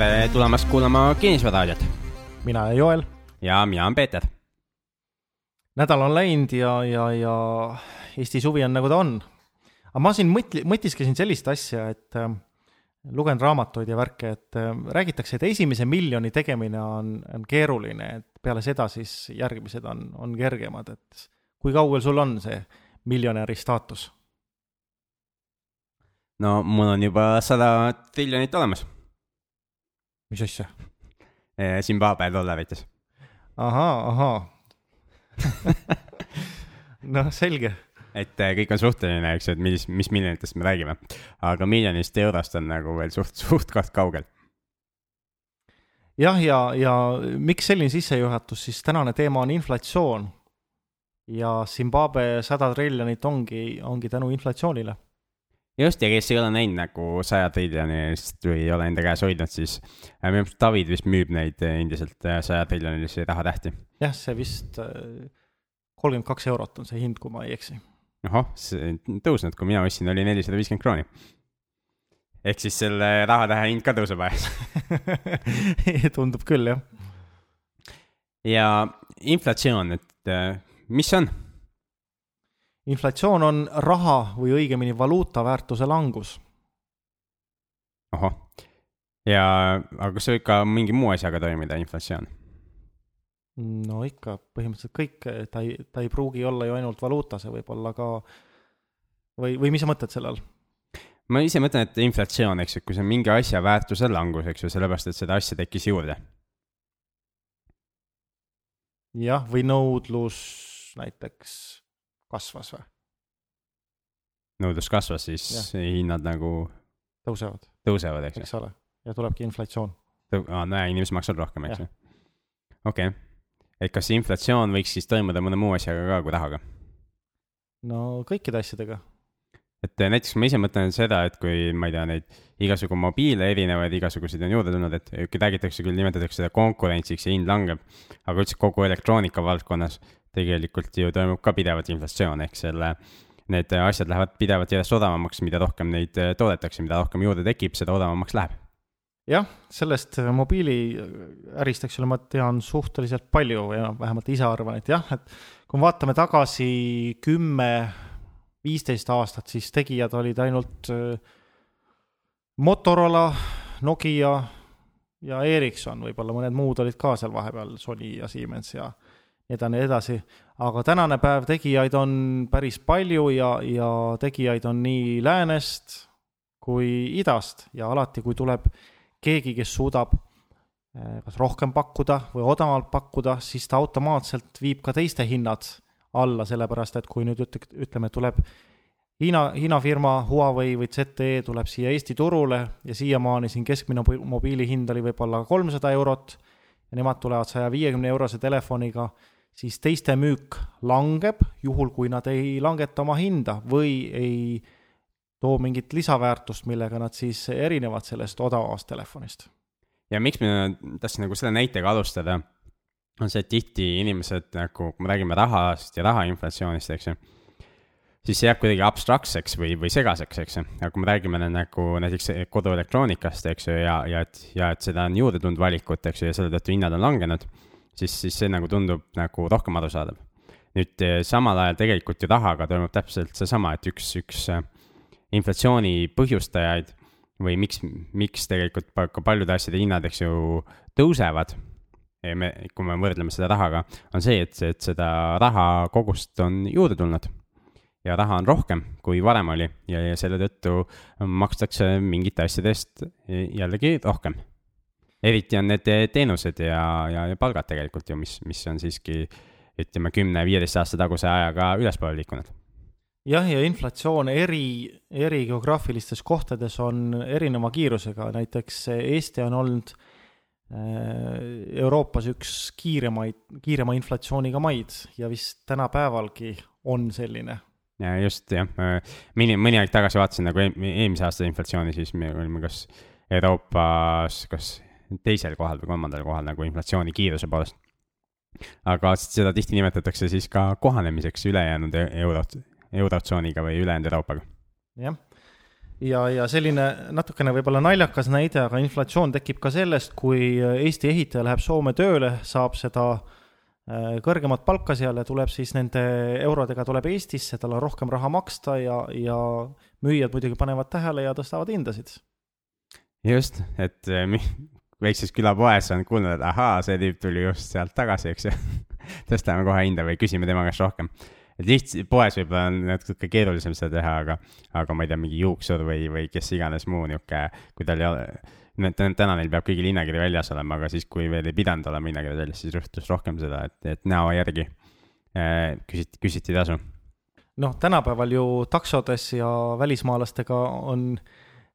tere tulemast kuulama Kinnisvaraadiot mina olen Joel. ja mina olen Peeter. nädal on läinud ja, ja, ja Eesti suvi on nagu ta on. aga ma siin mõtli-, mõtisklesin sellist asja, et äh, lugen raamatuid ja värke, et äh, räägitakse, et esimese miljoni tegemine on, on keeruline, et peale seda siis järgmised on, on kergemad, et kui kaugel sul on see miljonäri staatus? no mul on juba sada triljonit olemas. Mis asja? Zimbabwe dollarites. ahaa, ahaa noh, selge. et äh, kõik on suhteline, eks ju, et mis, mis miljonitest me räägime. aga miljonist eurost on nagu veel suht, suht-koht kaugel. jah, ja, ja miks selline sissejuhatus, siis tänane teema on inflatsioon. ja Zimbabwe sada triljonit ongi, ongi tänu inflatsioonile just, ja kes ei ole näinud nagu saja triljonist või ei ole enda käes hoidnud, siis äh, minu arust David vist müüb neid äh, endiselt äh, saja triljonilisi rahatähti. jah, see vist kolmkümmend kaks eurot on see hind, kui ma ei eksi. ahah, see tõusnud, kui mina ostsin, oli nelisada viiskümmend krooni. ehk siis selle rahatähe hind ka tõuseb ajas tundub küll, jah. ja inflatsioon, et mis see on? Inflatsioon on raha või õigemini valuuta väärtuse langus. ahah, ja aga kas see võib ka mingi muu asjaga toimida, inflatsioon? no ikka, põhimõtteliselt kõik, ta ei, ta ei pruugi olla ju ainult valuuta, see võib olla ka või, või mis sa mõtled selle all? ma ise mõtlen, et inflatsioon, eks ju, kui see on mingi asja väärtuse langus, eks ju, sellepärast et seda asja tekkis juurde. jah, või nõudlus näiteks kasvas või? nõudlus kasvas, siis ja. hinnad nagu tõusevad. tõusevad, eks ju. eks ole, ja tulebki inflatsioon. aa, ja inimesed maksavad rohkem, eks ju. okei okay., et kas inflatsioon võiks siis toimuda mõne muu asjaga ka kui rahaga? no kõikide asjadega. et eh, näiteks ma ise mõtlen seda, et kui ma ei tea, neid igasugu mobiile erinevaid, igasuguseid on juurde tulnud, et räägitakse küll, nimetatakse seda konkurentsiks ja hind langeb, aga üldse kogu elektroonika valdkonnas tegelikult ju toimub ka pidevalt inflatsioon, ehk selle, need asjad lähevad pidevalt järjest odavamaks, mida rohkem neid äh, toodetakse, mida rohkem juurde tekib, seda odavamaks läheb. jah, sellest äh, mobiiliärist, eks ole, ma tean suhteliselt palju ja vähemalt ise arvan, et jah, et kui me vaatame tagasi kümme, viisteist aastat, siis tegijad olid ainult Motorola, Nokia ja Ericsson, võib-olla mõned muud olid ka seal vahepeal, Sony ja Siemens ja edasi, edasi. aga tänane päev tegijaid on päris palju ja, ja tegijaid on nii läänest kui idast ja alati, kui tuleb keegi, kes suudab eh, kas rohkem pakkuda või odavamalt pakkuda, siis ta automaatselt viib ka teiste hinnad alla, sellepärast et kui nüüd üt-, ütleme, tuleb Hiina, Hiina firma Huawei või ZTE tuleb siia Eesti turule ja siiamaani siin keskmine mobiili hind oli võib-olla kolmsada eurot ja nemad tulevad saja viiekümne eurose telefoniga siis teiste müük langeb, juhul kui nad ei langeta oma hinda või ei too mingit lisaväärtust, millega nad siis erinevad sellest odavamast telefonist. ja miks ma tahtsin nagu selle näitega alustada, on see, et tihti inimesed nagu, kui me räägime rahast ja rahainflatsioonist, eks ju, siis see jääb kuidagi abstraktseks või, või segaseks, eks ju, aga kui me räägime nagu näiteks koduelektroonikast, eks ju, ja, ja et, ja et seda on juurde tulnud valikut, eks ju, ja selle tõttu hinnad on langenud siis, siis see nagu tundub nagu rohkem arusaadav. nüüd eh, samal ajal tegelikult ju rahaga toimub täpselt seesama, et üks, üks eh, inflatsiooni põhjustajaid või miks, miks tegelikult ka paljude asjade hinnad, eks ju, tõusevad, me, kui me võrdleme seda rahaga, on see, et, et seda rahakogust on juurde tulnud ja raha on rohkem, kui varem oli ja, ja selle tõttu makstakse mingite asjade eest jällegi rohkem eriti on need teenused ja, ja, ja palgad tegelikult ju, mis, mis on siiski ütleme, kümne-viieteist aasta taguse ajaga ülespoole liikunud. jah, ja inflatsioon eri, eri geograafilistes kohtades on erineva kiirusega, näiteks Eesti on olnud äh, Euroopas üks kiiremaid, kiirema inflatsiooniga maid ja vist tänapäevalgi on selline. ja just jah, mõni, mõni aeg tagasi vaatasin nagu eelmise aasta inflatsiooni, siis me olime kas Euroopas, kas teisel kohal või kolmandal kohal nagu inflatsiooni kiiruse poolest. aga seda tihti nimetatakse siis ka kohanemiseks ülejäänud e-, euro, eurotsooniga või ülejäänud Euroopaga. jah, ja, ja selline natukene võib-olla naljakas näide, aga inflatsioon tekib ka sellest, kui Eesti ehitaja läheb Soome tööle, saab seda äh, kõrgemat palka seal ja tuleb siis nende eurodega tuleb Eestisse, tal on rohkem raha maksta ja, ja müüjad muidugi panevad tähele ja tõstavad hindasid. just, et äh, väikses külapoes on kuulnud, et ahaa, see tüüp tuli just sealt tagasi, eks ju. Tõstame kohe hinda või küsime tema käest rohkem. Et lihtsalt poes võib-olla on natuke keerulisem seda teha, aga, aga ma ei tea, mingi juuksur või, või kes iganes muu nihuke, kui tal ei ole, täna neil peab kõigil hinnakiri väljas olema, aga siis, kui veel ei pidanud olema hinnakiri väljas, siis rõhutas rohkem seda, et, et näo järgi. Äh, küsiti, küsiti tasu. noh, tänapäeval ju taksodes ja välismaalastega on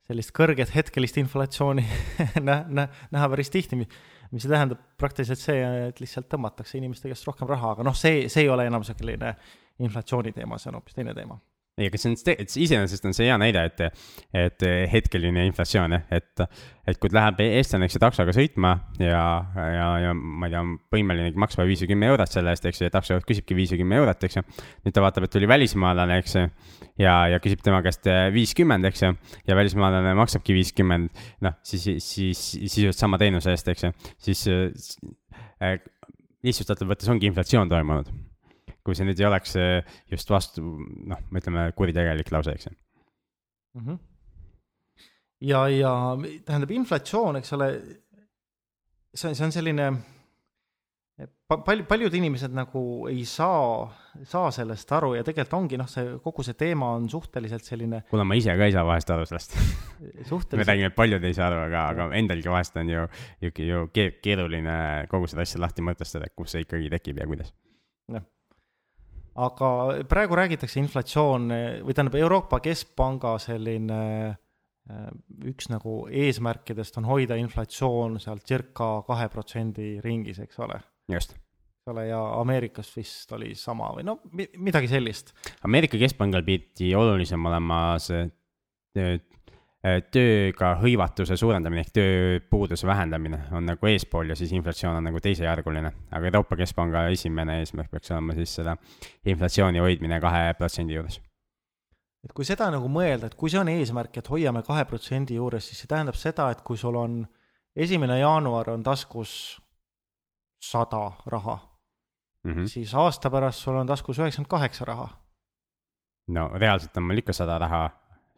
sellist kõrget hetkelist inflatsiooni nä-, nä-, näha päris tihti, mis tähendab praktiliselt see, et lihtsalt tõmmatakse inimeste käest rohkem raha, aga noh, see, see ei ole enam selline inflatsiooni teema, see on hoopis teine teema ei, aga see on, iseenesest on see hea näide, et, et hetkeline inflatsioon, et, et kui läheb eestlane, eks ju, taksoga sõitma ja, ja, ja ma ei tea, võimelinegi maksma viis või kümme eurot selle eest, eks ju, ja taksojuht küsibki viis või kümme eurot, eks ju. nüüd ta vaatab, et tuli välismaalane, eks ju, ja, ja küsib tema käest viiskümmend, eks ju, ja välismaalane maksabki viiskümmend, noh, siis, siis sisuliselt sama teenuse eest, eks ju, siis äh, lihtsustatult võttes ongi inflatsioon toimunud kui see nüüd ei oleks just vastu, noh, ütleme kuritegelik lause, eks ju mm. -hmm. ja, ja tähendab inflatsioon, eks ole, see on, see on selline palju, paljud inimesed nagu ei saa, saa sellest aru ja tegelikult ongi noh, see kogu see teema on suhteliselt selline. kuule, ma ise ka ei saa vahest aru sellest suhteliselt... me räägime, et paljud ei saa aru, aga, aga endalgi vahest on ju, ju, ju keeruline kogu seda asja lahti mõtestada, kus see ikkagi tekib ja kuidas. Aga praegu räägitakse inflatsioon või tähendab, Euroopa Keskpanga selline äh, üks nagu eesmärkidest on hoida inflatsioon seal circa kahe protsendi ringis, eks ole. just. eks ole, ja Ameerikas vist oli sama või no midagi sellist. Ameerika Keskpangal pidi olulisem olema see tööga hõivatuse suurendamine ehk tööpuuduse vähendamine on nagu eespool ja siis inflatsioon on nagu teisejärguline. aga Euroopa Keskpanga esimene eesmärk peaks olema siis seda inflatsiooni hoidmine kahe protsendi juures. et kui seda nagu mõelda, et kui see on eesmärk, et hoiame kahe protsendi juures, siis see tähendab seda, et kui sul on esimene jaanuar on taskus sada raha mm, -hmm. siis aasta pärast sul on taskus üheksakümmend kaheksa raha. no reaalselt on mul ikka sada raha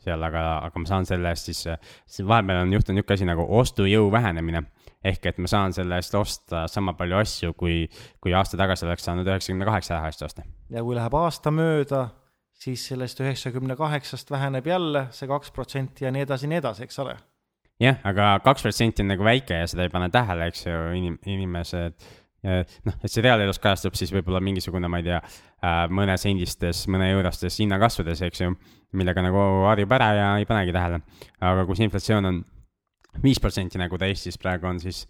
seal, aga, aga ma saan selle eest siis, siis vahepeal on juhtunud niisugune asi nagu ostujõu vähenemine. ehk et ma saan selle eest osta sama palju asju, kui, kui aasta tagasi oleks saanud üheksakümne kaheksa raha eest osta. ja kui läheb aasta mööda, siis sellest üheksakümne kaheksast väheneb jälle see kaks protsenti ja nii edasi, nii edasi, eks ole jah, aga kaks protsenti on nagu väike ja seda ei pane tähele, eks ju, inim-, inimesed noh, et see reaalelus kajastub siis võib-olla mingisugune, ma ei tea, äh, mõnesendistes, mõne eurostes hinnakasvudes, eks ju, millega nagu harjub ära ja ei panegi tähele. aga kui see inflatsioon on viis protsenti, nagu ta Eestis praegu on, siis,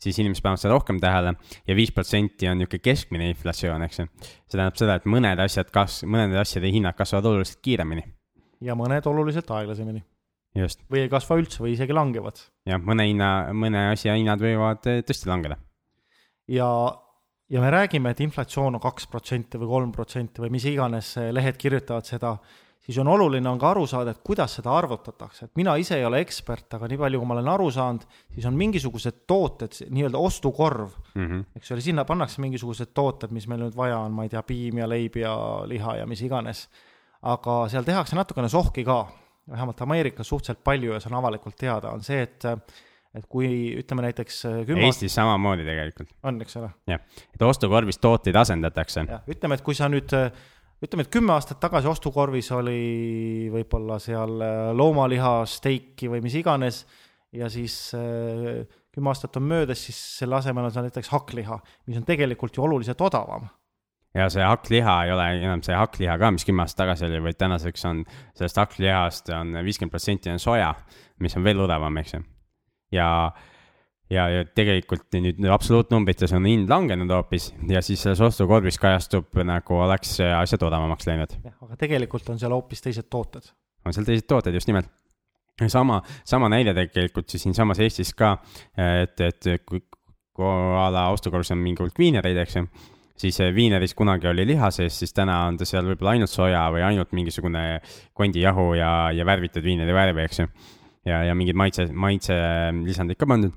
siis inimesed panevad seda rohkem tähele ja viis protsenti on niisugune keskmine inflatsioon, eks ju. see tähendab seda, et mõned asjad kas-, mõnede asjade hinnad kasvavad oluliselt kiiremini. ja mõned oluliselt aeglasemini. just. või ei kasva üldse või isegi langevad. jah, mõne hinna, mõne asja hinnad võivad tõesti langeda ja, ja me räägime, et inflatsioon on kaks protsenti või kolm protsenti või mis iganes lehed kirjutavad seda, siis on oluline on ka aru saada, et kuidas seda arvutatakse, et mina ise ei ole ekspert, aga nii palju, kui ma olen aru saanud, siis on mingisugused tooted, nii-öelda ostukorv mm, -hmm. eks ole, sinna pannakse mingisugused tooted, mis meil nüüd vaja on, ma ei tea, piim ja leib ja liha ja mis iganes. aga seal tehakse natukene sohki ka, vähemalt Ameerikas suhteliselt palju ja see on avalikult teada, on see, et et kui ütleme näiteks äh, kümme Eestis samamoodi tegelikult. on, eks ole? jah, et ostukorvis tooteid asendatakse. ütleme, et kui sa nüüd, äh, ütleme, et kümme aastat tagasi ostukorvis oli võib-olla seal äh, loomaliha, steiki või mis iganes, ja siis kümme aastat on möödas, siis selle asemel on seal näiteks hakkliha, mis on tegelikult ju oluliselt odavam ja see hakkliha ei ole enam see hakkliha ka, mis kümme aastat tagasi oli, vaid tänaseks on sellest hakklihast on viiskümmend protsenti on soja, mis on veel odavam, eks ju ja, ja, ja tegelikult nüüd absoluutnumbrites on hind langenud hoopis ja siis selles ostukorvis kajastub nagu oleks asjad odavamaks läinud. aga tegelikult on seal hoopis teised tooted. on seal teised tooted, just nimelt. sama, sama näide tegelikult siis siinsamas Eestis ka, et, et kui, kui a la ostukorvis on mingi hulk viinereid, eks ju siis viineris kunagi oli liha sees, siis täna on ta seal võib-olla ainult soja või ainult mingisugune kondijahu ja, ja värvitud viinide värvi, eks ju. Ja, ja mingid maitse, maitselisandid ka pandud.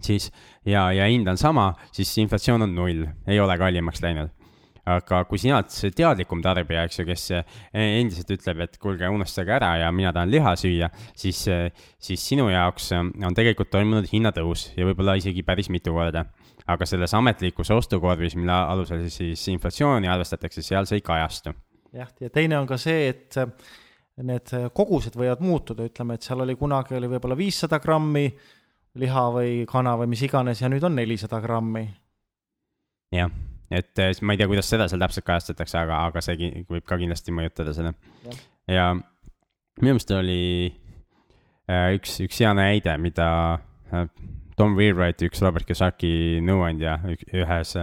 siis ja, ja hind on sama, siis inflatsioon on null, ei ole kallimaks läinud aga kui sina oled see teadlikum tarbija, eks ju, kes eh, endiselt ütleb, et kuulge, unustage ära ja mina tahan liha süüa, siis, eh, siis sinu jaoks eh, on tegelikult toimunud hinnatõus ja võib-olla isegi päris mitu korda. aga selles ametlikus ostukorvis, mille alusel siis inflatsiooni arvestatakse, seal see ei kajastu. jah, ja teine on ka see, et need kogused võivad muutuda, ütleme, et seal oli kunagi oli võib-olla viissada grammi liha või kana või mis iganes ja nüüd on nelisada grammi. jah et eh, ma ei tea, kuidas seda seal täpselt kajastatakse, aga, aga see võib ka kindlasti mõjutada seda. ja minu meelest oli äh, üks, üks hea näide, mida äh, Tom Wheelwright, üks Robert Kiyosaki nõuandja ühes,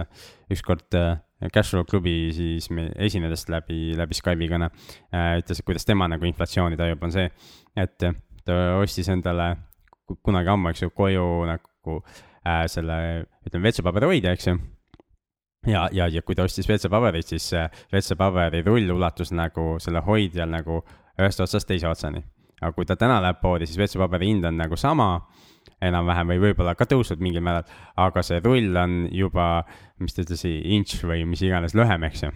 ükskord äh, Cashflow klubi siis esinedes läbi, läbi Skype'i kõne äh,, ütles, et kuidas tema nagu inflatsiooni tajub, on see, et ta ostis endale kunagi ammu, eks ju, koju nagu äh, selle, ütleme, WC-paberihoidja, eks ju ja, ja, ja kui ta ostis WC-paberit, siis WC-paberi rull ulatus nagu selle hoidjal nagu ühest otsast teise otsani. aga kui ta täna läheb poodi, siis WC-paberi hind on nagu sama enam-vähem või võib-olla ka tõusnud mingil määral, aga see rull on juba, mis ta ütles, inch või mis iganes lühem, eks ju,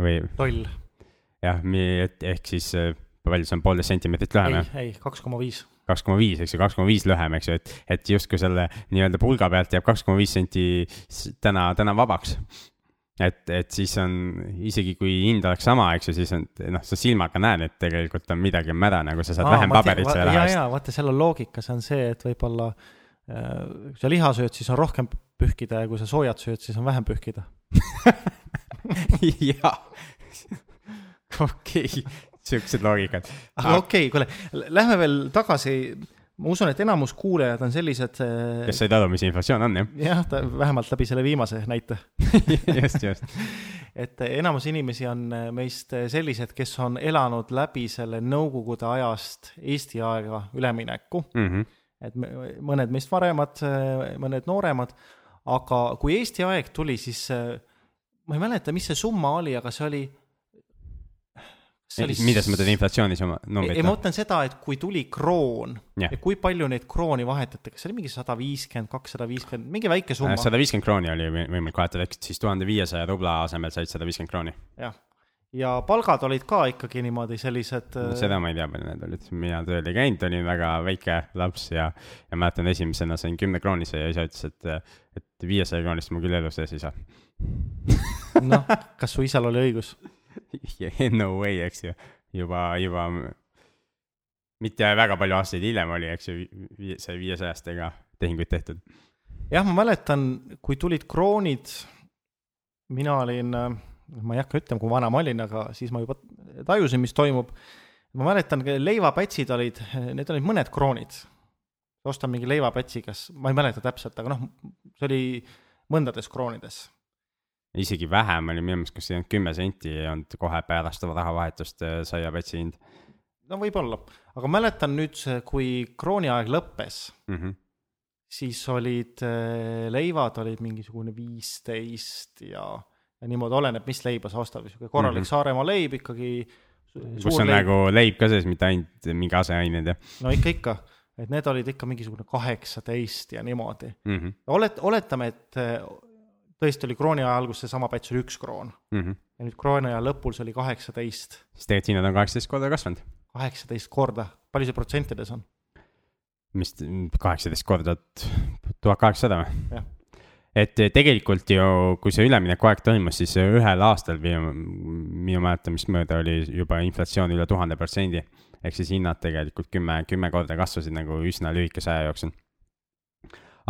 või. toll. jah, ehk siis palju see on, poolteist sentimeetrit lühem, jah? ei, kaks koma viis kaks koma viis, eks ju, kaks koma viis lühem, eks ju, et, et justkui selle nii-öelda pulga pealt jääb kaks koma viis senti täna, täna vabaks. Et, et siis on, isegi kui hind oleks sama, eks ju, siis on, noh, sa silmaga näed, et tegelikult on midagi on mäda, nagu sa saad Aa, vähem paberit selle raha eest. ja, ja vaata, seal on loogika, see on see, et võib-olla äh, kui sa liha sööd, siis on rohkem pühkida ja kui sa soojat sööd, siis on vähem pühkida jaa, okei siuksed loogikad. aga okei okay,, kuule, lähme veel tagasi. Ma usun, et enamus kuulajad on sellised. Äh, kes said aru, mis inflatsioon on, jah? jah, ta vähemalt läbi selle viimase näite just, just. et enamus inimesi on meist sellised, kes on elanud läbi selle nõukogude ajast Eesti aega ülemineku mm. -hmm. et me, mõned meist varemad, mõned nooremad, aga kui Eesti aeg tuli, siis ma ei mäleta, mis see summa oli, aga see oli Oli... mida sa mõtled inflatsioonis oma numbrit? ei, ma mõtlen seda, et kui tuli kroon yeah. ja kui palju neid krooni vahetati, kas see oli mingi sada viiskümmend, kakssada viiskümmend, mingi väike summa? Äh, sada viiskümmend krooni oli võimalik vahetada, ehk siis tuhande viiesaja rubla asemel said sada viiskümmend krooni. jah, ja palgad olid ka ikkagi niimoodi sellised no,. seda ma ei tea, palju need olid, mina tööl ei käinud, olin väga väike laps ja, ja mäletan, esimesena sain kümne kroonise ja isa ütles, et, et viiesaja kroonist ma küll elu sees ei saa noh, kas su isal oli õigus no way, eks ju, juba, juba mitte väga palju aastaid hiljem oli, eks ju, see viiesajastega tehinguid tehtud. jah, ma mäletan, kui tulid kroonid, mina olin, ma ei hakka ütlema, kui vana ma olin, aga siis ma juba tajusin, mis toimub. ma mäletan, leivapätsid olid, need olid mõned kroonid. ostan mingi leivapätsi, kas, ma ei mäleta täpselt, aga noh, see oli mõndades kroonides isegi vähem oli minu meelest, kas ei olnud kümme senti ei olnud kohe pärast rahavahetust äh, saiapätsi hind. no võib-olla, aga mäletan nüüd, kui krooniaeg lõppes mm, -hmm. siis olid äh, leivad olid mingisugune viisteist ja, ja niimoodi oleneb, mis leiba sa ostad, niisugune korralik mm -hmm. Saaremaa leib ikkagi. kus on leib. nagu leib ka sees, mitte ainult mingi aseained ja. no ikka, ikka, et need olid ikka mingisugune kaheksateist ja niimoodi mm. -hmm. olet-, oletame, et tõesti oli krooni aja alguses seesama päts oli üks kroon mm. -hmm. ja nüüd krooni aja lõpul see oli kaheksateist. siis tegelikult hinnad on kaheksateist korda kasvanud. kaheksateist korda, palju see protsentides on? mis, kaheksateist korda, tuhat kaheksasada või? et tegelikult ju, kui see üleminekuaeg aeg toimus, siis ühel aastal minu, minu mäletamist mööda oli juba inflatsioon üle tuhande protsendi. ehk siis hinnad tegelikult kümme, kümme korda kasvasid nagu üsna lühikese aja jooksul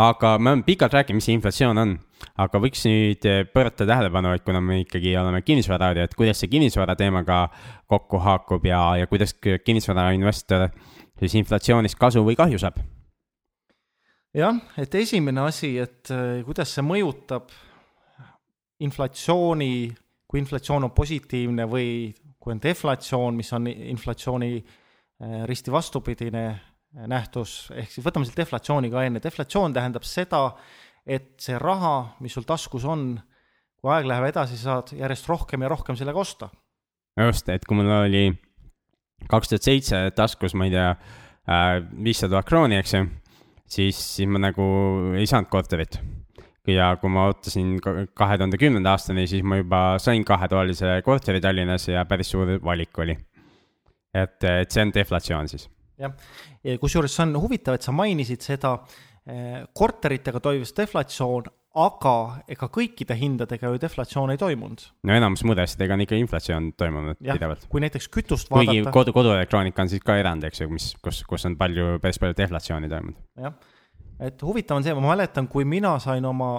aga me oleme pikalt rääkinud, mis see inflatsioon on, aga võiks nüüd eh, pöörata tähelepanu, et kuna me ikkagi oleme kinnisvararaadio, et kuidas see kinnisvara teemaga kokku haakub ja, ja kuidas kinnisvarainvestor siis inflatsioonist kasu või kahju saab? jah, et esimene asi, et eh, kuidas see mõjutab inflatsiooni, kui inflatsioon on positiivne või kui on deflatsioon, mis on inflatsiooni eh, risti vastupidine nähtus, ehk siis võtame selle deflatsiooni ka enne, deflatsioon tähendab seda, et see raha, mis sul taskus on, kui aeg läheb edasi, saad järjest rohkem ja rohkem sellega osta. just, et kui mul oli kaks tuhat seitse taskus, ma ei tea, viissada tuhat krooni, eks ju, siis, siis ma nagu ei saanud korterit ja kui ma ootasin kahe tuhande kümnenda aastani, siis ma juba sain kahetoalise korteri Tallinnas ja päris suur valik oli. et, et see on deflatsioon siis. Jah, ja kusjuures see on huvitav, et sa mainisid seda eh, korteritega toimus deflatsioon, aga ega kõikide hindadega ju deflatsioon ei toimunud. no enamus muude asjadega on ikka inflatsioon toimunud ja, pidevalt. kui näiteks kütust vaadata. kuigi kodu, koduelektroonika on siis ka erand, eks ju, mis, kus, kus on palju, päris palju deflatsiooni toimunud. jah et huvitav on see, ma mäletan, kui mina sain oma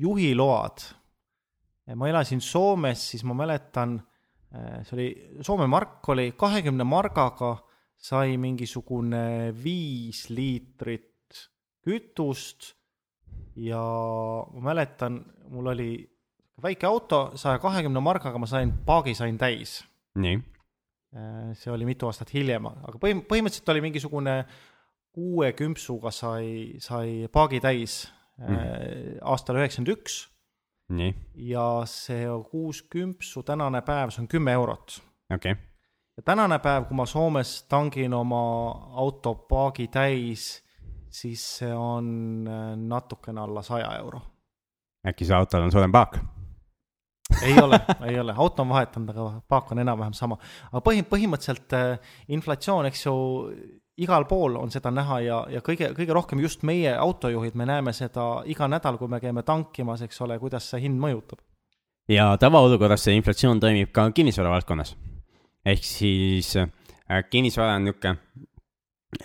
juhiload, ma elasin Soomes, siis ma mäletan, eh, see oli, Soome mark oli kahekümne margaga sai mingisugune viis liitrit kütust ja ma mäletan, mul oli väike auto, saja kahekümne margaga ma sain, paagi sain täis. nii. Eh, see oli mitu aastat hiljem, aga põhim-, põhimõtteliselt oli mingisugune kuue kümpsuga sai, sai paagi täis mm. äh, aastal üheksakümmend üks. ja see kuus kümpsu tänane päev, see on kümme eurot. okei okay. Ja tänane päev, kui ma Soomes tangin oma auto paagi täis, siis see on äh, natukene alla saja euro. äkki see autol on suurem paak? ei ole, ei ole, auto on vahetanud, aga paak on enam-vähem sama. aga põhi, põhimõtteliselt äh, inflatsioon, eks ju igal pool on seda näha ja, ja kõige, kõige rohkem just meie autojuhid, me näeme seda iga nädal, kui me käime tankimas, eks ole, kuidas see hind mõjutab. ja tavaolukorras see inflatsioon toimib ka kinnisvara valdkonnas. Ehk siis äh, kinnisvara on niisugune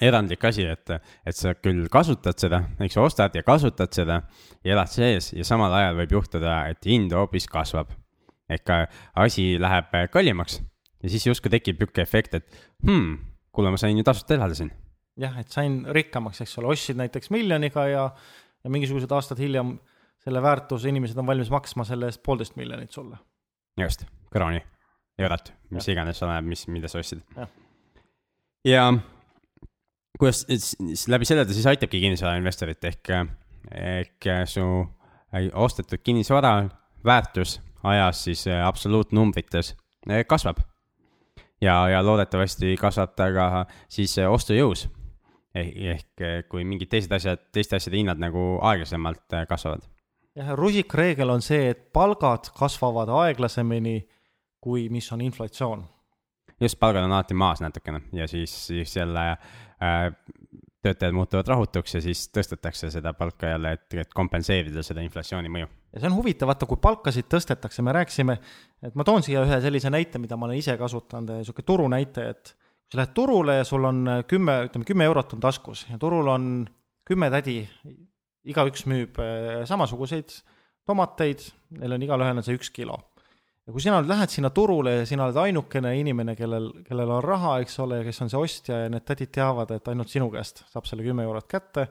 erandlik asi, et, et sa küll kasutad seda, eks sa ostad ja kasutad seda ja elad sees ja samal ajal võib juhtuda, et hind hoopis kasvab. ehk asi läheb kallimaks ja siis justkui tekib niisugune efekt, et hmm, kuule, ma sain ju tasuta elada siin. jah, et sain rikkamaks, eks ole, ostsid näiteks miljoniga ja, ja mingisugused aastad hiljem selle väärtuse inimesed on valmis maksma selle eest poolteist miljonit sulle. just, krooni, eurot, mis ja. iganes oleneb, mis, mida sa ostsid. ja kuidas läbi selle ta siis aitabki kinnisvarainvestorit ehk, ehk su ostetud kinnisvara väärtus ajas siis absoluutnumbrites kasvab ja, ja loodetavasti kasvab ta ka siis ostujõus. ehk, ehk kui mingid teised asjad, teiste asjade hinnad nagu aeglasemalt äh, kasvavad. jah, rusikreegel on see, et palgad kasvavad aeglasemini kui mis on inflatsioon. just, palgad on alati maas natukene ja siis, siis jälle äh, töötajad muutuvad rahutuks ja siis tõstetakse seda palka jälle, et, et kompenseerida seda inflatsiooni mõju. ja see on huvitav, vaata, kui palkasid tõstetakse, me rääkisime, et ma toon siia ühe sellise näite, mida ma olen ise kasutanud, niisugune turunäite, et kui sa lähed turule ja sul on kümme, ütleme kümme eurot on taskus ja turul on kümme tädi, igaüks müüb eh, samasuguseid tomateid, neil on igalühel on see üks kilo ja kui sina nüüd lähed sinna turule ja sina oled ainukene inimene, kellel, kellel on raha, eks ole, kes on see ostja ja need tädid teavad, et ainult sinu käest saab selle kümme eurot kätte,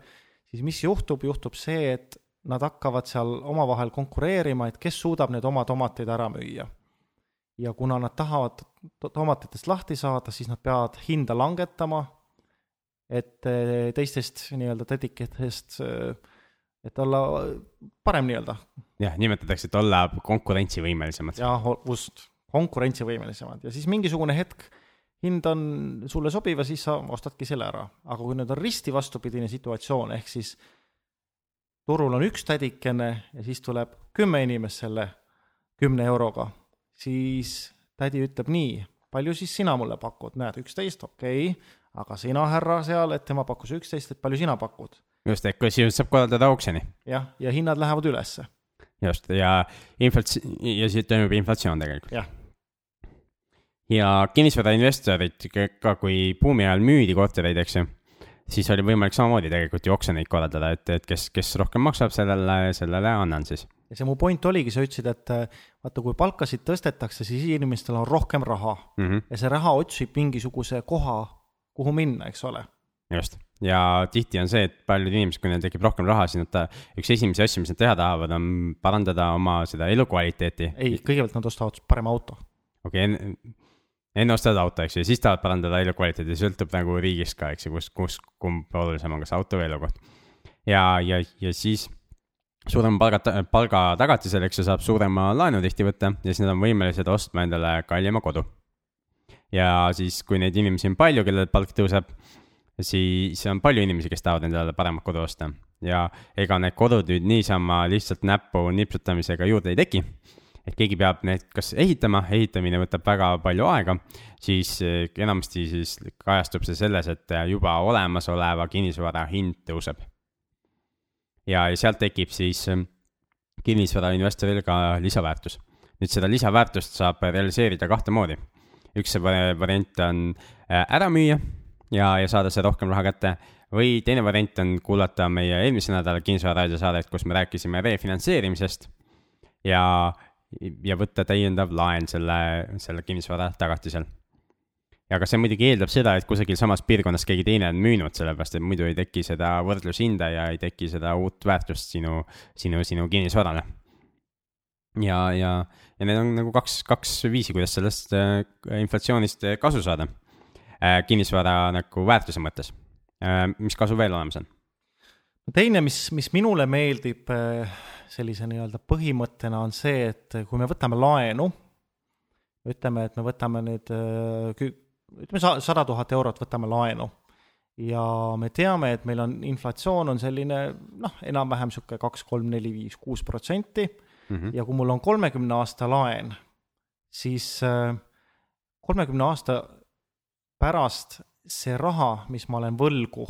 siis mis juhtub, juhtub see, et nad hakkavad seal omavahel konkureerima, et kes suudab need oma tomateid ära müüa. ja kuna nad tahavad tomatitest lahti saada, siis nad peavad hinda langetama, et eh, teistest nii-öelda tädikestest äh, et olla parem nii-öelda. jah, nimetatakse, et olla konkurentsivõimelisemad. jah, just, konkurentsivõimelisemad ja siis mingisugune hetk hind on sulle sobiv ja siis sa ostadki selle ära. aga kui nüüd on risti vastupidine situatsioon, ehk siis turul on üks tädikene ja siis tuleb kümme inimest selle kümne euroga, siis tädi ütleb nii, palju siis sina mulle pakud, näed, üksteist, okei okay., aga sina, härra seal, et tema pakkus üksteist, et palju sina pakud just, et kusjuures saab korraldada oksjoni. jah, ja hinnad lähevad ülesse. just, ja inflats-, ja siis toimub inflatsioon tegelikult. jah. ja kinnisvarainvestorid ka, kui buumi ajal müüdi kortereid, eks ju, siis oli võimalik samamoodi tegelikult ju oksjoneid korraldada, et, et kes, kes rohkem maksab, sellele, sellele annan siis. ja see mu point oligi, sa ütlesid, et vaata, kui palkasid tõstetakse, siis inimestel on rohkem raha mm -hmm. ja see raha otsib mingisuguse koha, kuhu minna, eks ole. just ja tihti on see, et paljud inimesed, kui neil tekib rohkem raha, siis nad, üks esimesi asju, mis nad teha tahavad, on parandada oma seda elukvaliteeti. ei, kõigepealt nad ostavad parema auto. okei okay,, enne, ostavad auto, eks ju, ja siis tahavad parandada elukvaliteeti, sõltub nagu riigist ka, eks ju, kus, kus, kumb olulisem on, kas auto või elukoht. ja, ja, ja siis suurema palga, palgatagatisel, eks ju, saab suurema laenu tihti võtta ja siis nad on võimelised ostma endale kallima kodu. ja siis, kui neid inimesi on palju, kellel palk tõuseb, siis on palju inimesi, kes tahavad endale paremat kodu osta ja ega need kodud nüüd niisama lihtsalt näppu nipsutamisega juurde ei teki et keegi peab need kas ehitama, ehitamine võtab väga palju aega, siis eh, enamasti siis kajastub see selles, et juba olemasoleva kinnisvara hind tõuseb. ja, ja sealt tekib siis eh, kinnisvarainvestoril ka lisaväärtus. nüüd seda lisaväärtust saab realiseerida kahte moodi. üks variant on eh, ära müüa ja, ja saada see rohkem raha kätte või teine variant on kuulata meie eelmise nädala kinnisvara raadiosaadet, kus me rääkisime refinantseerimisest ja ja võtta täiendav laen selle, selle kinnisvara tagatisel. ja aga see muidugi eeldab seda, et kusagil samas piirkonnas keegi teine on müünud, sellepärast et muidu ei teki seda võrdlushinda ja ei teki seda uut väärtust sinu, sinu, sinu kinnisvarale. ja, ja, ja need on nagu kaks, kaks viisi, kuidas sellest äh, inflatsioonist kasu saada kinnisvara nagu väärtuse mõttes äh,. mis kasu veel olemas on? teine, mis, mis minule meeldib äh sellise nii-öelda põhimõttena on see, et kui me võtame laenu, ütleme, et me võtame nüüd, äh, ütleme sada tuhat eurot võtame laenu ja me teame, et meil on inflatsioon on selline noh, enam-vähem niisugune kaks, kolm, neli, viis, kuus protsenti mhm. ja kui mul on kolmekümne aasta laen, siis äh, kolmekümne aasta pärast see raha, mis ma olen võlgu,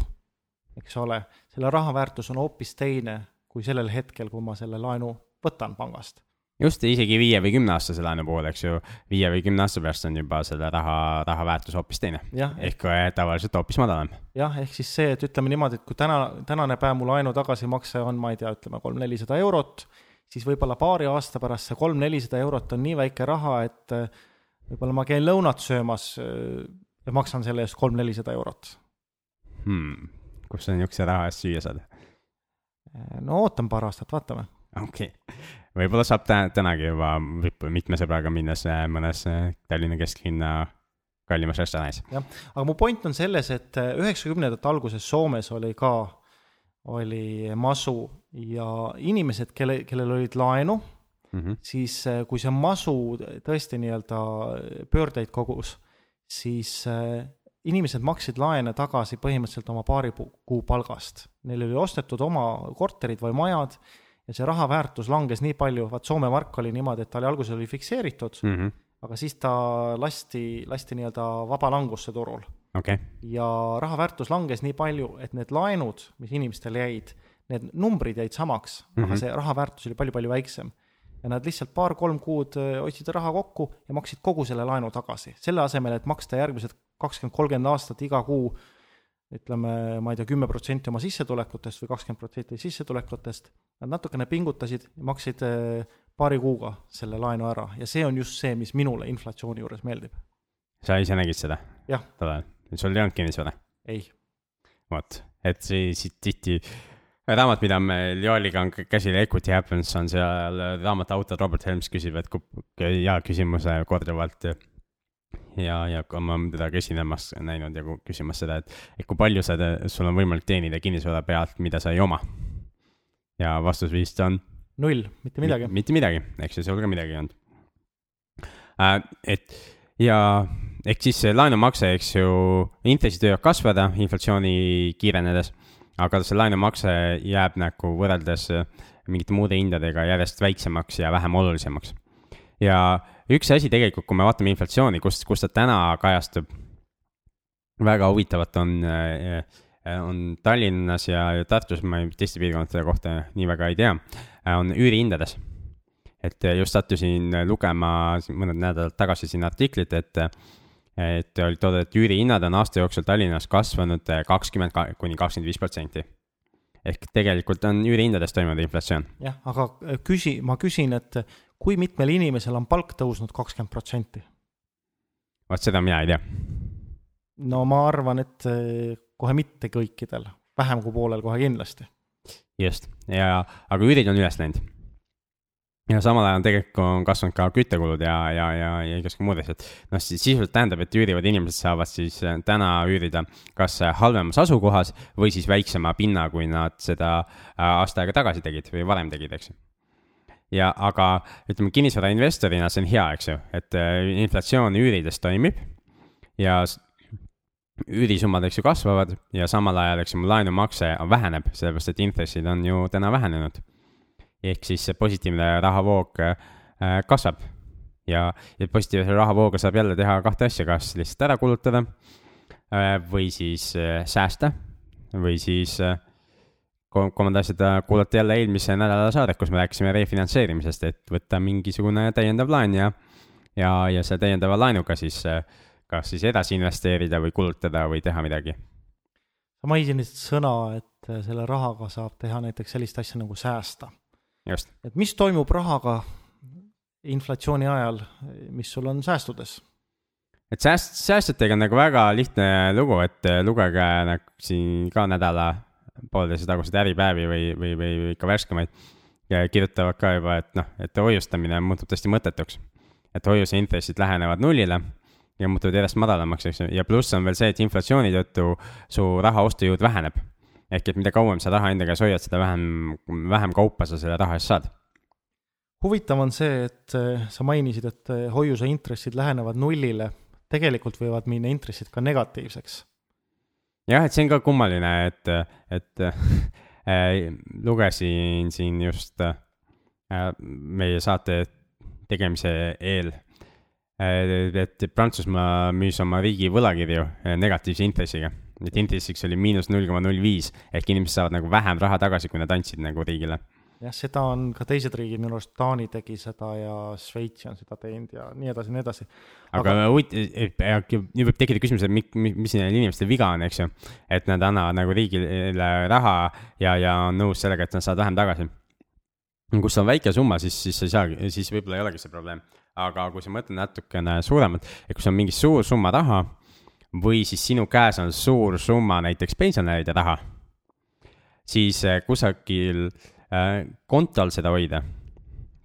eks ole, selle raha väärtus on hoopis teine kui sellel hetkel, kui ma selle laenu võtan pangast. just, isegi viie või kümneaastase laenu puhul, eks ju, viie või kümne aasta pärast on juba selle raha, raha väärtus hoopis teine. ehk äh, tavaliselt hoopis madalam. jah, ehk siis see, et ütleme niimoodi, et kui täna, tänane päev mu laenu tagasimakse on, ma ei tea, ütleme kolm-nelisada eurot, siis võib-olla paari aasta pärast see kolm-nelisada eurot on nii väike raha, et äh, võib-olla ma käin lõunat söömas äh, ja maksan selle eest kolm-nelisada eurot hmm.. kus sa niisuguse raha eest süüa saad? no ootan paar aastat, vaatame. okei okay., võib-olla saab tä-, tänagi juba mitme sõbraga minnes äh, mõnes äh, Tallinna kesklinna kallimas restoranis. jah, aga mu point on selles, et äh, üheksakümnendate alguses Soomes oli ka, oli masu ja inimesed, kelle, kellel olid laenu mm, -hmm. siis kui see masu tõesti nii-öelda pöördeid kogus, siis inimesed maksid laene tagasi põhimõtteliselt oma paari kuu palgast. Neil oli ostetud oma korterid või majad ja see raha väärtus langes nii palju, vaat Soome mark oli niimoodi, et ta oli alguses oli fikseeritud mm, -hmm. aga siis ta lasti, lasti nii-öelda vabalangusse turul okay.. ja raha väärtus langes nii palju, et need laenud, mis inimestel jäid, need numbrid jäid samaks mm, -hmm. aga mhm. see raha väärtus oli palju-palju väiksem ja nad lihtsalt paar-kolm kuud äh, hoidsid raha kokku ja maksid kogu selle laenu tagasi, selle asemel, et maksta järgmised kakskümmend, kolmkümmend aastat iga kuu ütleme, ma ei tea, kümme protsenti oma sissetulekutest või kakskümmend protsenti sissetulekutest, nad natukene pingutasid ja maksid eh, paari kuuga selle laenu ära ja see on just see, mis minule inflatsiooni juures meeldib. sa ise nägid seda? tollal, sul ei olnud kinnisvara? ei. vot, et siis tihti raamat, mida meil Joeliga on käsil, Equity Happens, on seal raamatu autor Robert Helms küsib, et kui, ja küsimuse korduvalt ja, ja ka ma olen teda ka esinemas näinud ja küsimas seda, et, et kui palju sa, sul on võimalik teenida kinnisvara pealt, mida sa ei oma. ja vastus vist on. null, mitte midagi. mitte midagi, eks ju, sul ka midagi ei olnud äh,. et ja ehk siis see laenumakse, eks ju, intressid võivad kasvada inflatsiooni kiirenedes, aga see laenumakse jääb nagu võrreldes mingite muude hindadega järjest väiksemaks ja vähem olulisemaks. ja üks asi tegelikult, kui me vaatame inflatsiooni, kus, kus ta täna kajastub, väga huvitavat on, äh, on Tallinnas ja Tartus, ma teiste piirkondade kohta nii väga ei tea, äh, on üürihindades. et just sattusin lugema mõned nädalad tagasi siin artiklit, et et oli toodud, et üürihinnad on aasta jooksul Tallinnas kasvanud kakskümmend kuni kakskümmend viis protsenti ehk tegelikult on üürihindades toimunud inflatsioon. jah, aga küsi, ma küsin, et kui mitmel inimesel on palk tõusnud kakskümmend protsenti? vot seda mina ei tea. no ma arvan, et eh, kohe mitte kõikidel, vähem kui poolel kohe kindlasti. just, ja, aga üürid on üles läinud. Ja samal ajal tegelikult on kasvanud ka küttekulud ja, ja, ja, ja igasugused muud asjad. noh, sisuliselt tähendab, et üürivad inimesed saavad siis äh, täna üürida kas äh, halvemas asukohas või siis väiksema pinna, kui nad seda äh, aasta aega tagasi tegid või varem tegid, eks ju. ja aga ütleme, kinnisvarainvestorina see on hea, eks ju, et inflatsioon üürides toimib ja üürisummad, eks ju, kasvavad ja samal ajal, eks ju, mu laenumakse väheneb, sellepärast et intressid on ju täna vähenenud ehk siis see positiivne rahavoog äh, kasvab. ja, ja positiivse rahavooga saab jälle teha kahte asja, kas lihtsalt ära kulutada äh, või siis äh, säästa või siis kolmanda asjada kuulata jälle eelmise nädala saadet, kus me rääkisime refinantseerimisest, et võtta mingisugune täiendav laen ja, ja, ja selle täiendava laenuga siis kas siis edasi investeerida või kulutada või teha midagi. sa mainisid sõna, et selle rahaga saab teha näiteks sellist asja nagu säästa. Et mis toimub rahaga inflatsiooni ajal, mis sul on säästudes? et sääst-, säästjatega on nagu väga lihtne lugu, et äh, lugege nagu siin ka nädala poolteise taguseid Äripäevi või, või, või, või ikka värskemaid. ja kirjutavad ka juba, et noh, et hoiustamine muutub tõesti mõttetuks. et hoiuse intressid lähenevad nullile ja muutuvad järjest madalamaks, eks ju, ja pluss on veel see, et inflatsiooni tõttu su raha ostujõud väheneb ehk et mida kauem sa raha enda käes hoiad, seda vähem, vähem kaupa sa selle raha eest saad. huvitav on see, et eh, sa mainisid, et eh, hoiuse intressid lähenevad nullile, tegelikult võivad minna intressid ka negatiivseks. jah, et see on ka kummaline, et, et äh, lugesin siin just äh, meie saate tegemise eel et Prantsusmaa müüs oma riigi võlakirju negatiivse intressiga et intressiks oli miinus null koma null viis ehk inimesed saavad nagu vähem raha tagasi, kui nad andsid nagu riigile. jah, seda on ka teised riigid, minu arust Taani tegi seda ja Šveits on seda teinud ja nii edasi, nii edasi. aga, aga... huvitav, nüüd võib tekkida küsimus, et mis, mis neil inimestel viga on, eks ju. et nad annavad nagu riigile raha ja, ja on nõus sellega, et nad saavad vähem tagasi. kus on väike summa, siis, siis ei saagi, siis võib-olla ei olegi see probleem. aga kui sa mõtled natukene suuremalt, et kui sul on mingi suur summa raha või siis sinu käes on suur summa näiteks pensionäride raha, siis äh, kusagil äh, kontol seda hoida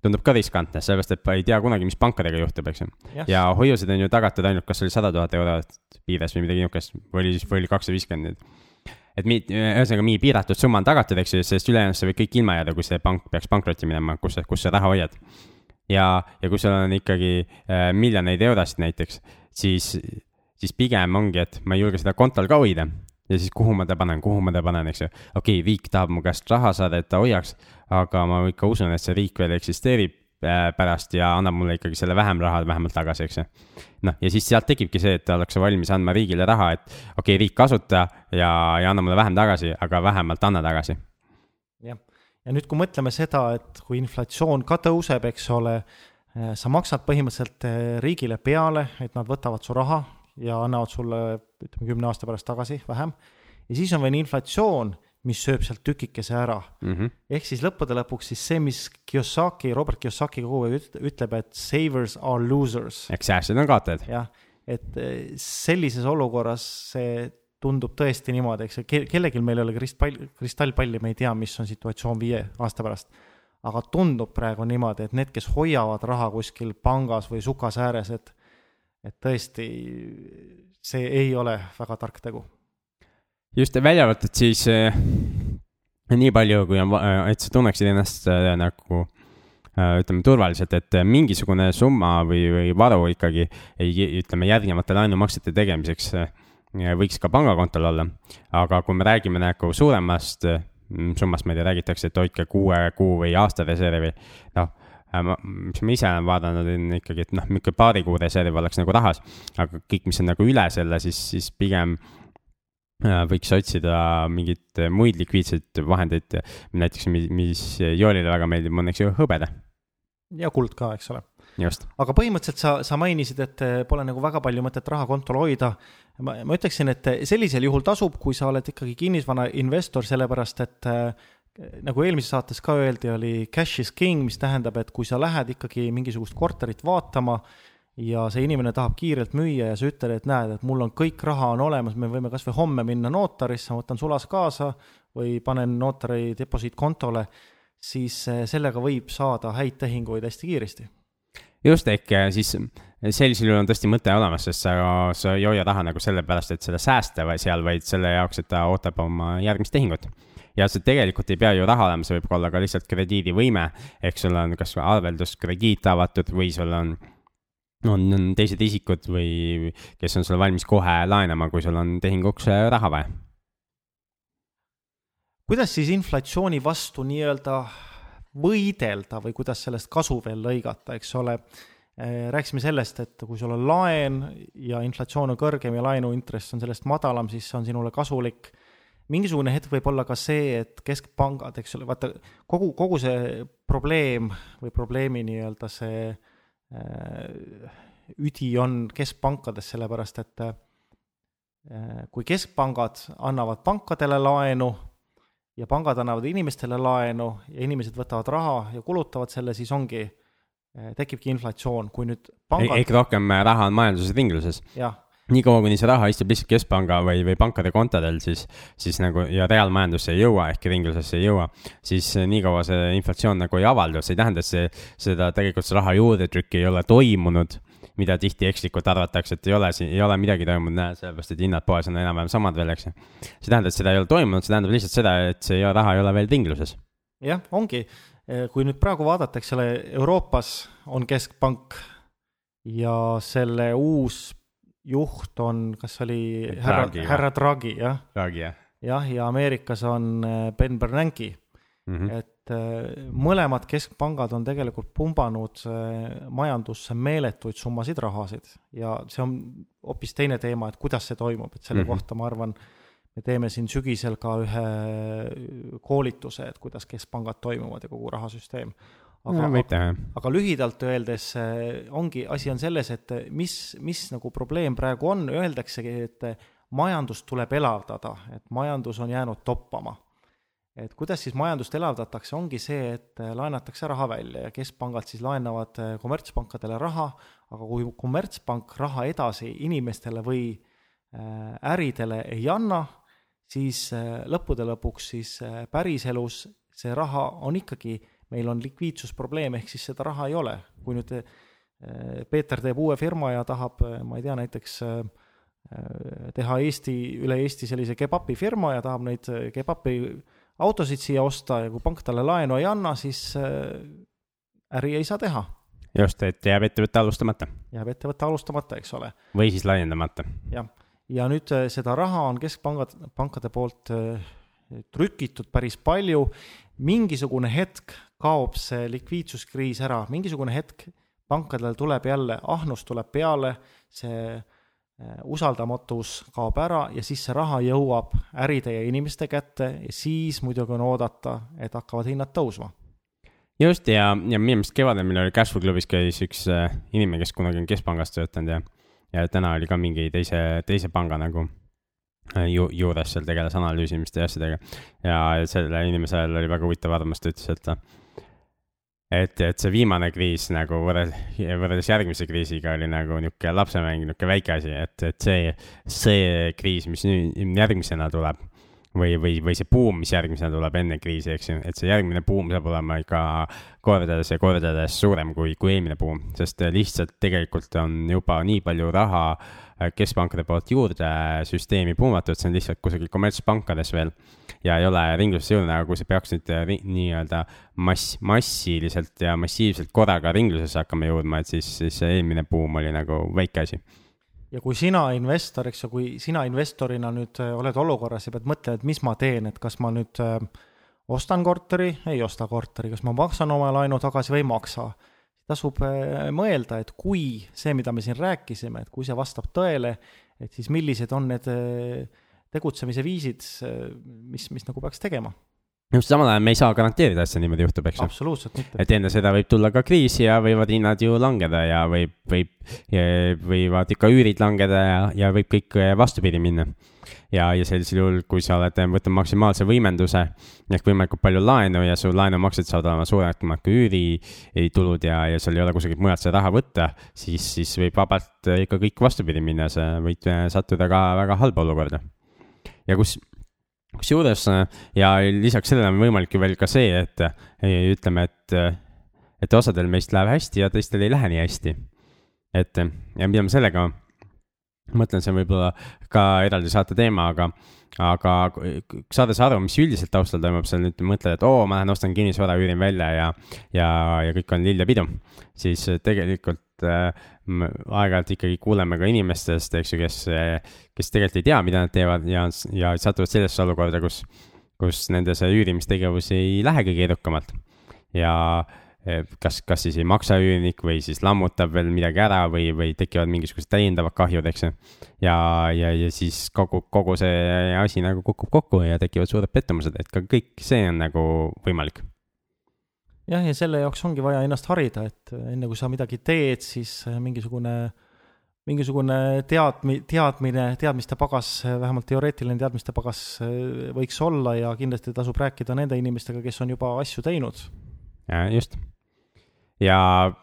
tundub ka riskantne, sellepärast et ei tea kunagi, mis pankadega juhtub, eks ju. ja hoiused on ju tagatud ainult, kas oli sada tuhat eurot piires või midagi niisugust, või oli siis, või oli kakssada viiskümmend nüüd. et mi-, ühesõnaga mingi piiratud summa on tagatud, eks ju, sest ülejäänud sa võid kõik ilma jääda, kui see pank peaks pankrotti minema, kus kus sa raha hoiad. ja, ja kui sul on ikkagi äh, miljoneid eurosid näiteks, siis siis pigem ongi, et ma ei julge seda kontol ka hoida. ja siis kuhu ma ta panen, kuhu ma ta panen, eks ju. okei okay,, riik tahab mu käest raha saada, et ta hoiaks, aga ma ikka usun, et see riik veel eksisteerib äh, pärast ja annab mulle ikkagi selle vähem raha vähemalt tagasi, eks ju. noh, ja siis sealt tekibki see, et ollakse valmis andma riigile raha, et okei okay,, riik kasuta ja, ja anna mulle vähem tagasi, aga vähemalt anna tagasi. jah, ja nüüd, kui mõtleme seda, et kui inflatsioon ka tõuseb, eks ole, äh, sa maksad põhimõtteliselt äh, riigile peale, et nad võtavad su raha ja annavad sulle, ütleme, kümne aasta pärast tagasi vähem. ja siis on veel inflatsioon, mis sööb sealt tükikese ära mm. -hmm. ehk siis lõppude lõpuks siis see, mis Kiyosaki, Robert Kiyosaki kogu aeg ütleb, et savers are losers. eks säästjad on kaotajad. jah, et eh, sellises olukorras see tundub tõesti niimoodi, eks ju, kellelgi meil ei ole kristall, kristallpalli, me ei tea, mis on situatsioon viie aasta pärast. aga tundub praegu niimoodi, et need, kes hoiavad raha kuskil pangas või sukas ääres, et et tõesti, see ei ole väga tark tegu. just, välja arvatud siis äh, nii palju, kui on, et sa tunneksid ennast äh, nagu äh, ütleme turvaliselt, et mingisugune summa või, või varu ikkagi ei, ütleme järgnevate laenumaksete tegemiseks äh, võiks ka pangakontol olla. aga kui me räägime nagu suuremast summast, ma ei tea, räägitakse, et hoidke kuue kuu või aasta reservi, noh Äh, mis ma ise olen vaadanud, on ikkagi, et noh, niisugune paari kuu reserv oleks nagu rahas, aga kõik, mis on nagu üle selle, siis, siis pigem äh, võiks otsida mingeid muid likviidseid vahendeid, näiteks mis, mis Joolile väga meeldib, on eks ju hõbeda. ja kuld ka, eks ole. aga põhimõtteliselt sa, sa mainisid, et pole nagu väga palju mõtet raha kontol hoida. ma, ma ütleksin, et sellisel juhul tasub, kui sa oled ikkagi kinnisvara investor, sellepärast et nagu eelmises saates ka öeldi, oli cash is king, mis tähendab, et kui sa lähed ikkagi mingisugust korterit vaatama ja see inimene tahab kiirelt müüa ja sa ütled, et näed, et mul on kõik raha on olemas, me võime kas või homme minna notarisse, ma võtan sulas kaasa või panen notari deposiitkontole, siis äh, sellega võib saada häid tehinguid hästi kiiresti. just, ehk äh, siis sellisel juhul on tõesti mõte olemas, sest sa, sa ei hoia raha nagu sellepärast, et seda säästa või seal, vaid selle jaoks, et ta ootab oma järgmist tehingut ja see tegelikult ei pea ju raha olema, see võib olla ka lihtsalt krediidivõime, ehk sul on kas arvelduskrediit avatud või sul on on, on teised isikud või kes on sulle valmis kohe laenama, kui sul on tehinguks raha vaja kuidas siis inflatsiooni vastu nii-öelda võidelda või kuidas sellest kasu veel lõigata, eks ole. Eh, rääkisime sellest, et kui sul on laen ja inflatsioon on kõrgem ja laenuintress on sellest madalam, siis see on sinule kasulik. Mingisugune hetk võib olla ka see, et keskpangad, eks ole, vaata kogu, kogu see probleem või probleemi nii-öelda see äh, üdi on keskpankades, sellepärast et äh, kui keskpangad annavad pankadele laenu ja pangad annavad inimestele laenu ja inimesed võtavad raha ja kulutavad selle, siis ongi, eh, tekibki inflatsioon, kui nüüd pangad. ehk rohkem eh, raha on majanduses ringluses. jah niikaua, kuni see raha istub lihtsalt keskpanga või, või pankade kontodel, siis, siis nagu ja reaalmajandusse ei jõua ehk ringlusesse ei jõua, siis niikaua see inflatsioon nagu ei avaldu, see ei tähenda, et see, seda tegelikult see raha juurdetrükki ei ole toimunud mida tihti ekslikult arvatakse, et ei ole, ei ole midagi toimunud, näe, sellepärast et hinnad poes on enam-vähem samad veel, eks ju. see tähendab, et seda ei ole toimunud, see tähendab lihtsalt seda, et see raha ei ole veel ringluses. jah, ongi, kui nüüd praegu vaadata, eks ole, Euroopas on keskpank ja selle uus juht on, kas oli härra, härra Draghi, jah? Draghi, jah. jah, ja Ameerikas on eh, Ben Bernanke mm. -hmm. et et äh, mõlemad keskpangad on tegelikult pumbanud äh, majandusse meeletuid summasid rahasid ja see on hoopis teine teema, et kuidas see toimub, et selle mm -hmm. kohta ma arvan, me teeme siin sügisel ka ühe koolituse, et kuidas keskpangad toimuvad ja kogu rahasüsteem. Aga, aga, aga lühidalt öeldes äh, ongi, asi on selles, et mis, mis nagu probleem praegu on, öeldaksegi, et majandust tuleb elavdada, et majandus on jäänud toppama. Et kuidas siis majandust elavdatakse, ongi see, et laenatakse raha välja ja keskpangad siis laenavad kommertspankadele raha, aga kui kommertspank raha edasi inimestele või äridele ei anna, siis lõppude lõpuks siis päriselus see raha on ikkagi, meil on likviidsusprobleem, ehk siis seda raha ei ole. kui nüüd Peeter teeb uue firma ja tahab, ma ei tea, näiteks teha Eesti, üle Eesti sellise kebapi firma ja tahab neid kebapi autosid siia osta ja kui pank talle laenu ei anna, siis äri ei saa teha. just, et jääb ettevõte alustamata. jääb ettevõte alustamata, eks ole. või siis laiendamata. jah, ja nüüd seda raha on keskpangad, pankade poolt trükitud päris palju, mingisugune hetk kaob see likviidsuskriis ära, mingisugune hetk pankadel tuleb jälle, ahnus tuleb peale, see Äh, usaldamatus kaob ära ja siis see raha jõuab äride ja inimeste kätte ja siis muidugi on oodata, et hakkavad hinnad tõusma. just ja, ja minu meelest kevadel meil oli Cashflow klubis käis üks äh, inimene, kes kunagi on keskpangas töötanud ja, ja täna oli ka mingi teise, teise panga nagu ju, juures seal tegeles analüüsimiste ja asjadega. ja sellel inimesel oli väga huvitav arvamus, ta ütles, et et, et see viimane kriis nagu võrreldes, võrreldes järgmise kriisiga oli nagu niisugune lapsemäng, niisugune väike asi, et, et see, see kriis, mis nüüd järgmisena tuleb või, või, või see buum, mis järgmisena tuleb enne kriisi, eks ju, et see järgmine buum saab olema ikka kordades ja kordades suurem kui, kui eelmine buum, sest lihtsalt tegelikult on juba nii palju raha keskpankade poolt juurde süsteemi puumatud, see on lihtsalt kusagil kommertspankades veel ja ei ole ringlusesse jõudnud, aga kui see peaks nüüd nii-öelda mass, massiliselt ja massiivselt korraga ringlusesse hakkama jõudma, et siis, siis see eelmine buum oli nagu väike asi ja kui sina investor, eks ju, kui sina investorina nüüd äh, oled olukorras ja pead mõtlema, et mis ma teen, et kas ma nüüd äh, ostan korteri, ei osta korteri, kas ma maksan oma laenu tagasi või ei maksa, tasub äh, mõelda, et kui see, mida me siin rääkisime, et kui see vastab tõele, et siis millised on need tegutsemise viisid, mis, mis nagu peaks tegema just samal ajal me ei saa garanteerida, et see niimoodi juhtub, eks ju. absoluutselt mitte. et enne seda võib tulla ka kriis ja võivad hinnad ju langeda ja võib, võib, võivad ikka üürid langeda ja, ja võib kõik vastupidi minna. ja, ja sellisel juhul, kui sa oled võtnud maksimaalse võimenduse ehk võimalikult palju laenu ja su laenumaksed saavad olema suuremad kui üüritulud ja, ja sul ei ole kusagilt mujalt seda raha võtta, siis, siis võib vabalt ikka kõik vastupidi minna, sa võid sattuda ka väga halba olukorda. ja kus kusjuures ja lisaks sellele on võimalik ju veel ka see, et ütleme, et, et osadel meist läheb hästi ja teistel ei lähe nii hästi. et ja mida ma sellega mõtlen, see on võib-olla ka eraldi saate teema, aga, aga saades aru, mis üldiselt taustal toimub, sa nüüd mõtled, et oo, ma lähen ostan kinnisvara, üürin välja ja, ja, ja kõik on lill ja pidu. siis tegelikult äh, aeg-ajalt ikkagi kuuleme ka inimestest, eks ju, kes, kes tegelikult ei tea, mida nad teevad ja, ja satuvad sellesse olukorda, kus, kus nende see üürimistegevus ei lähe kõige edukamalt. ja äh, kas, kas siis ei maksa üürnik või siis lammutab veel midagi ära või, või tekivad mingisugused täiendavad kahjud, eks ju. ja, ja, ja siis kogu, kogu see asi nagu kukub kokku ja tekivad suured pettumused, et ka kõik see on nagu võimalik. jah, ja selle jaoks ongi vaja ennast harida, et enne kui sa midagi teed, siis mingisugune, mingisugune teadmi-, teadmine, teadmiste pagas, vähemalt teoreetiline teadmiste pagas võiks olla ja kindlasti tasub rääkida nende inimestega, kes on juba asju teinud. just ja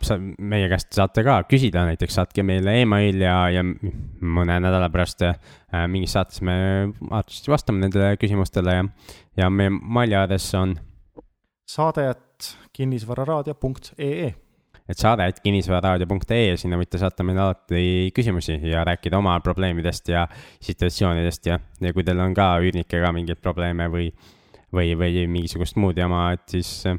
sa, meie käest saate ka küsida, näiteks saatke meile email ja, ja mõne nädala pärast äh, mingis saates me arvatavasti vastame nendele küsimustele ja, ja meie maili aadress on. saade at kinnisvararaadio.ee et saade et kinnisvararaadio.ee, sinna võite saata meile alati küsimusi ja rääkida oma probleemidest ja situatsioonidest ja, ja kui teil on ka üürnikega mingeid probleeme või, või, või mingisugust muud jama, et siis Äh,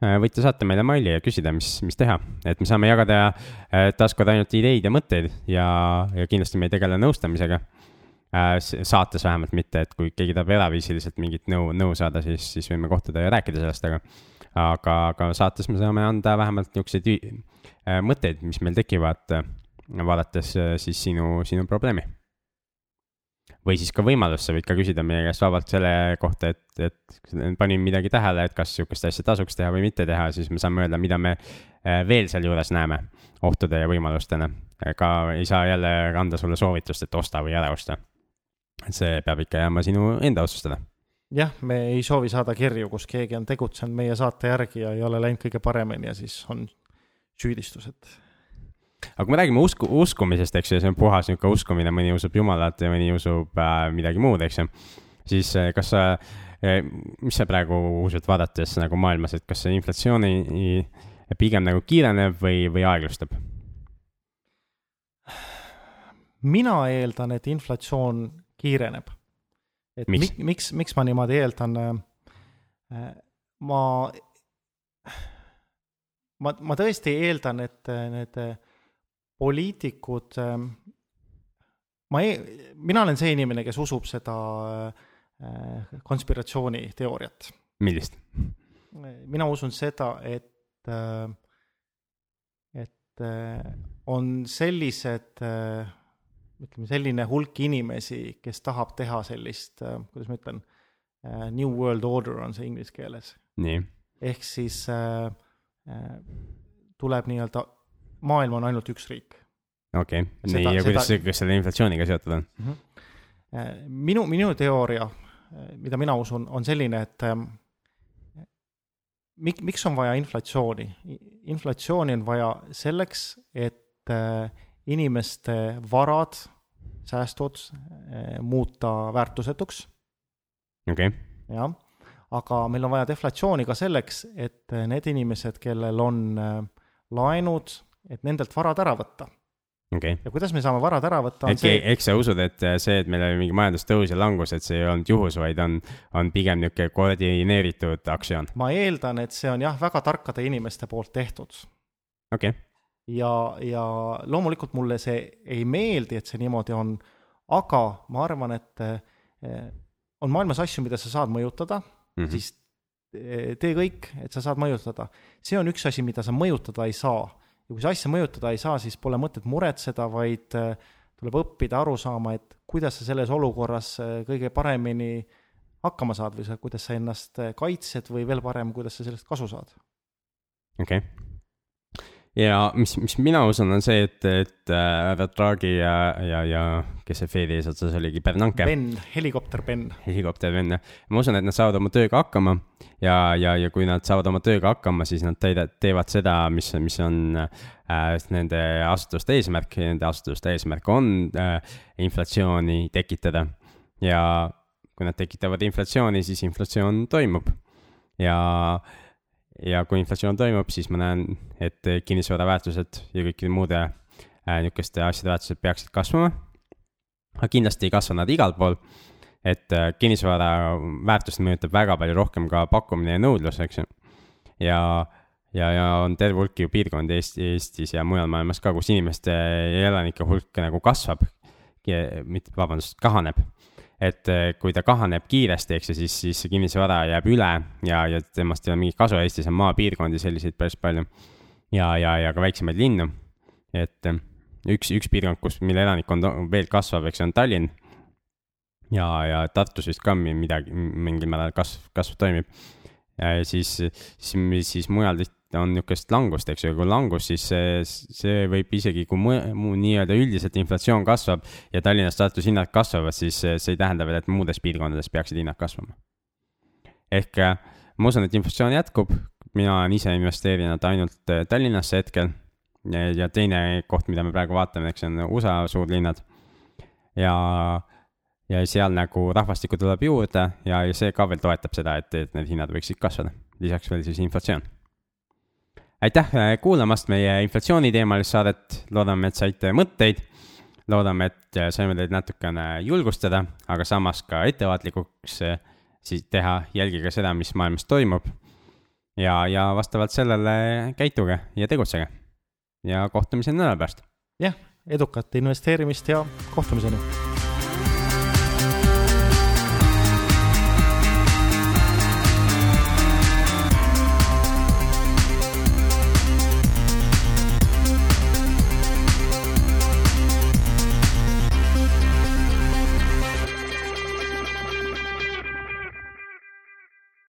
võite saata meile maili ja küsida, mis, mis teha, et me saame jagada äh, taaskord ainult ideid ja mõtteid ja, ja kindlasti me ei tegele nõustamisega. Äh, saates vähemalt mitte, et kui keegi tahab eraviisiliselt mingit nõu, nõu saada, siis, siis võime kohtuda ja rääkida sellest, aga, aga, aga saates me saame anda vähemalt niisuguseid mõtteid, mis meil tekivad, vaadates siis sinu, sinu probleemi või siis ka võimalus, sa võid ka küsida meie käest vabalt selle kohta, et, et panin midagi tähele, et kas sihukest asja tasuks teha või mitte teha, siis me saame öelda, mida me äh, veel sealjuures näeme ohtude ja võimalustena. ega ei saa jälle anda sulle soovitust, et osta või ära osta. see peab ikka jääma sinu enda otsustada. jah, me ei soovi saada kirju, kus keegi on tegutsenud meie saate järgi ja ei ole läinud kõige paremini ja siis on süüdistused aga kui me räägime usku, uskumisest, eks ju, see on puhas niisugune uskumine, mõni usub Jumalat ja mõni usub äh, midagi muud, eks ju. siis äh, kas sa äh,, mis sa praegu usud, vaadates nagu maailmas, et kas see inflatsiooni pigem nagu kiireneb või, või aeglustab? mina eeldan, et inflatsioon kiireneb. et miks, miks, miks ma niimoodi eeldan äh,? äh ma, ma, ma tõesti eeldan, et äh, need poliitikud, ähm, ma ei, mina olen see inimene, kes usub seda äh, konspiratsiooniteooriat. millist? mina usun seda, et, äh, et äh, on sellised, ütleme, selline hulk inimesi, kes tahab teha sellist, kuidas ma ütlen, New World Order on see inglise keeles. ehk siis tuleb nii-öelda maailm on ainult üks riik. okei okay., nii ja kuidas see, kas selle inflatsiooniga seotud on mm? -hmm. minu, minu teooria, mida mina usun, on selline, et ähm, mik-, miks on vaja inflatsiooni? inflatsiooni on vaja selleks, et äh, inimeste varad, säästud äh, muuta väärtusetuks. okei okay.. jah, aga meil on vaja deflatsiooni ka selleks, et need inimesed, kellel on laenud et nendelt varad ära võtta okay.. ja kuidas me saame varad ära võtta, on see. eks sa usud, et see, et meil oli mingi majandustõus ja langus, et see ei olnud juhus, vaid on, on pigem niisugune koordineeritud aktsioon? ma eeldan, et see on jah, väga tarkade inimeste poolt tehtud. okei okay. ja, ja loomulikult mulle see ei meeldi, et see niimoodi on, aga ma arvan, et eh, on maailmas asju, mida sa saad mõjutada mm, -hmm. siis eh, tee kõik, et sa saad mõjutada. see on üks asi, mida sa mõjutada ei saa ja kui sa asja mõjutada ei saa, siis pole mõtet muretseda, vaid äh, tuleb õppida aru saama, et kuidas sa selles olukorras äh, kõige paremini hakkama saad või sa, kuidas sa ennast äh, kaitsed või veel parem, kuidas sa sellest kasu saad. okei okay ja mis, mis mina usun, on see, et, et äh, Draghi ja, ja, ja kes see Fedi eesotsas oligi, Bernanke. Ben, helikopter Ben. helikopter Ben, jah. ma usun, et nad saavad oma tööga hakkama ja, ja, ja kui nad saavad oma tööga hakkama, siis nad teida, teevad seda, mis, mis on äh, nende asutuste eesmärk ja nende asutuste eesmärk on äh, inflatsiooni tekitada ja kui nad tekitavad inflatsiooni, siis inflatsioon toimub. ja, ja kui inflatsioon toimub, siis ma näen, et kinnisvara väärtused ja kõikide muude äh, niisuguste asjade väärtused peaksid kasvama. aga kindlasti ei kasva nad igal pool, et äh, kinnisvara väärtust mõjutab väga palju rohkem ka pakkumine ja nõudlus, eks ju. ja ja, ja on terve hulk ju piirkondi Eesti, Eestis ja mujal maailmas ka, kus inimeste ja elanike hulk nagu kasvab. mitte, vabandust, kahaneb. Et eh, kui ta kahaneb kiiresti, eks ju, siis, siis see kinnisvara jääb üle ja, ja temast ei ole mingit kasu, Eestis on maapiirkondi selliseid päris palju. ja, ja, ja ka väiksemaid linnu. et eh, üks, üks piirkond, kus, mille elanikkond veel kasvab, eks ju, on Tallinn. ja, ja Tartus vist ka midagi, mingil määral kasv, kasv toimib siis, siis, siis mujal on niisugust langust, eks ju, kui langus, siis see, see võib isegi, kui mu, mu nii-öelda üldiselt inflatsioon kasvab ja Tallinnas, Tartus hinnad kasvavad, siis see ei tähenda veel, et muudes piirkondades peaksid hinnad kasvama. ehk äh, ma usun, et inflatsioon jätkub, mina olen ise investeerinud ainult äh, Tallinnasse hetkel ja, teine koht, mida me praegu vaatame, eks on USA suurlinnad. ja, ja seal nagu rahvastikku tuleb juurde ja, see ka veel toetab seda, et, et need hinnad võiksid kasvada, lisaks veel siis inflatsioon aitäh äh, kuulamast meie inflatsiooniteemalist saadet, loodame, et saite mõtteid. loodame, et äh, saime teid natukene julgustada, aga samas ka ettevaatlikuks äh, siis teha, jälgige seda, mis maailmas toimub. ja, ja vastavalt sellele käituge ja tegutsege. ja kohtumiseni nädala pärast. jah, edukat investeerimist ja kohtumiseni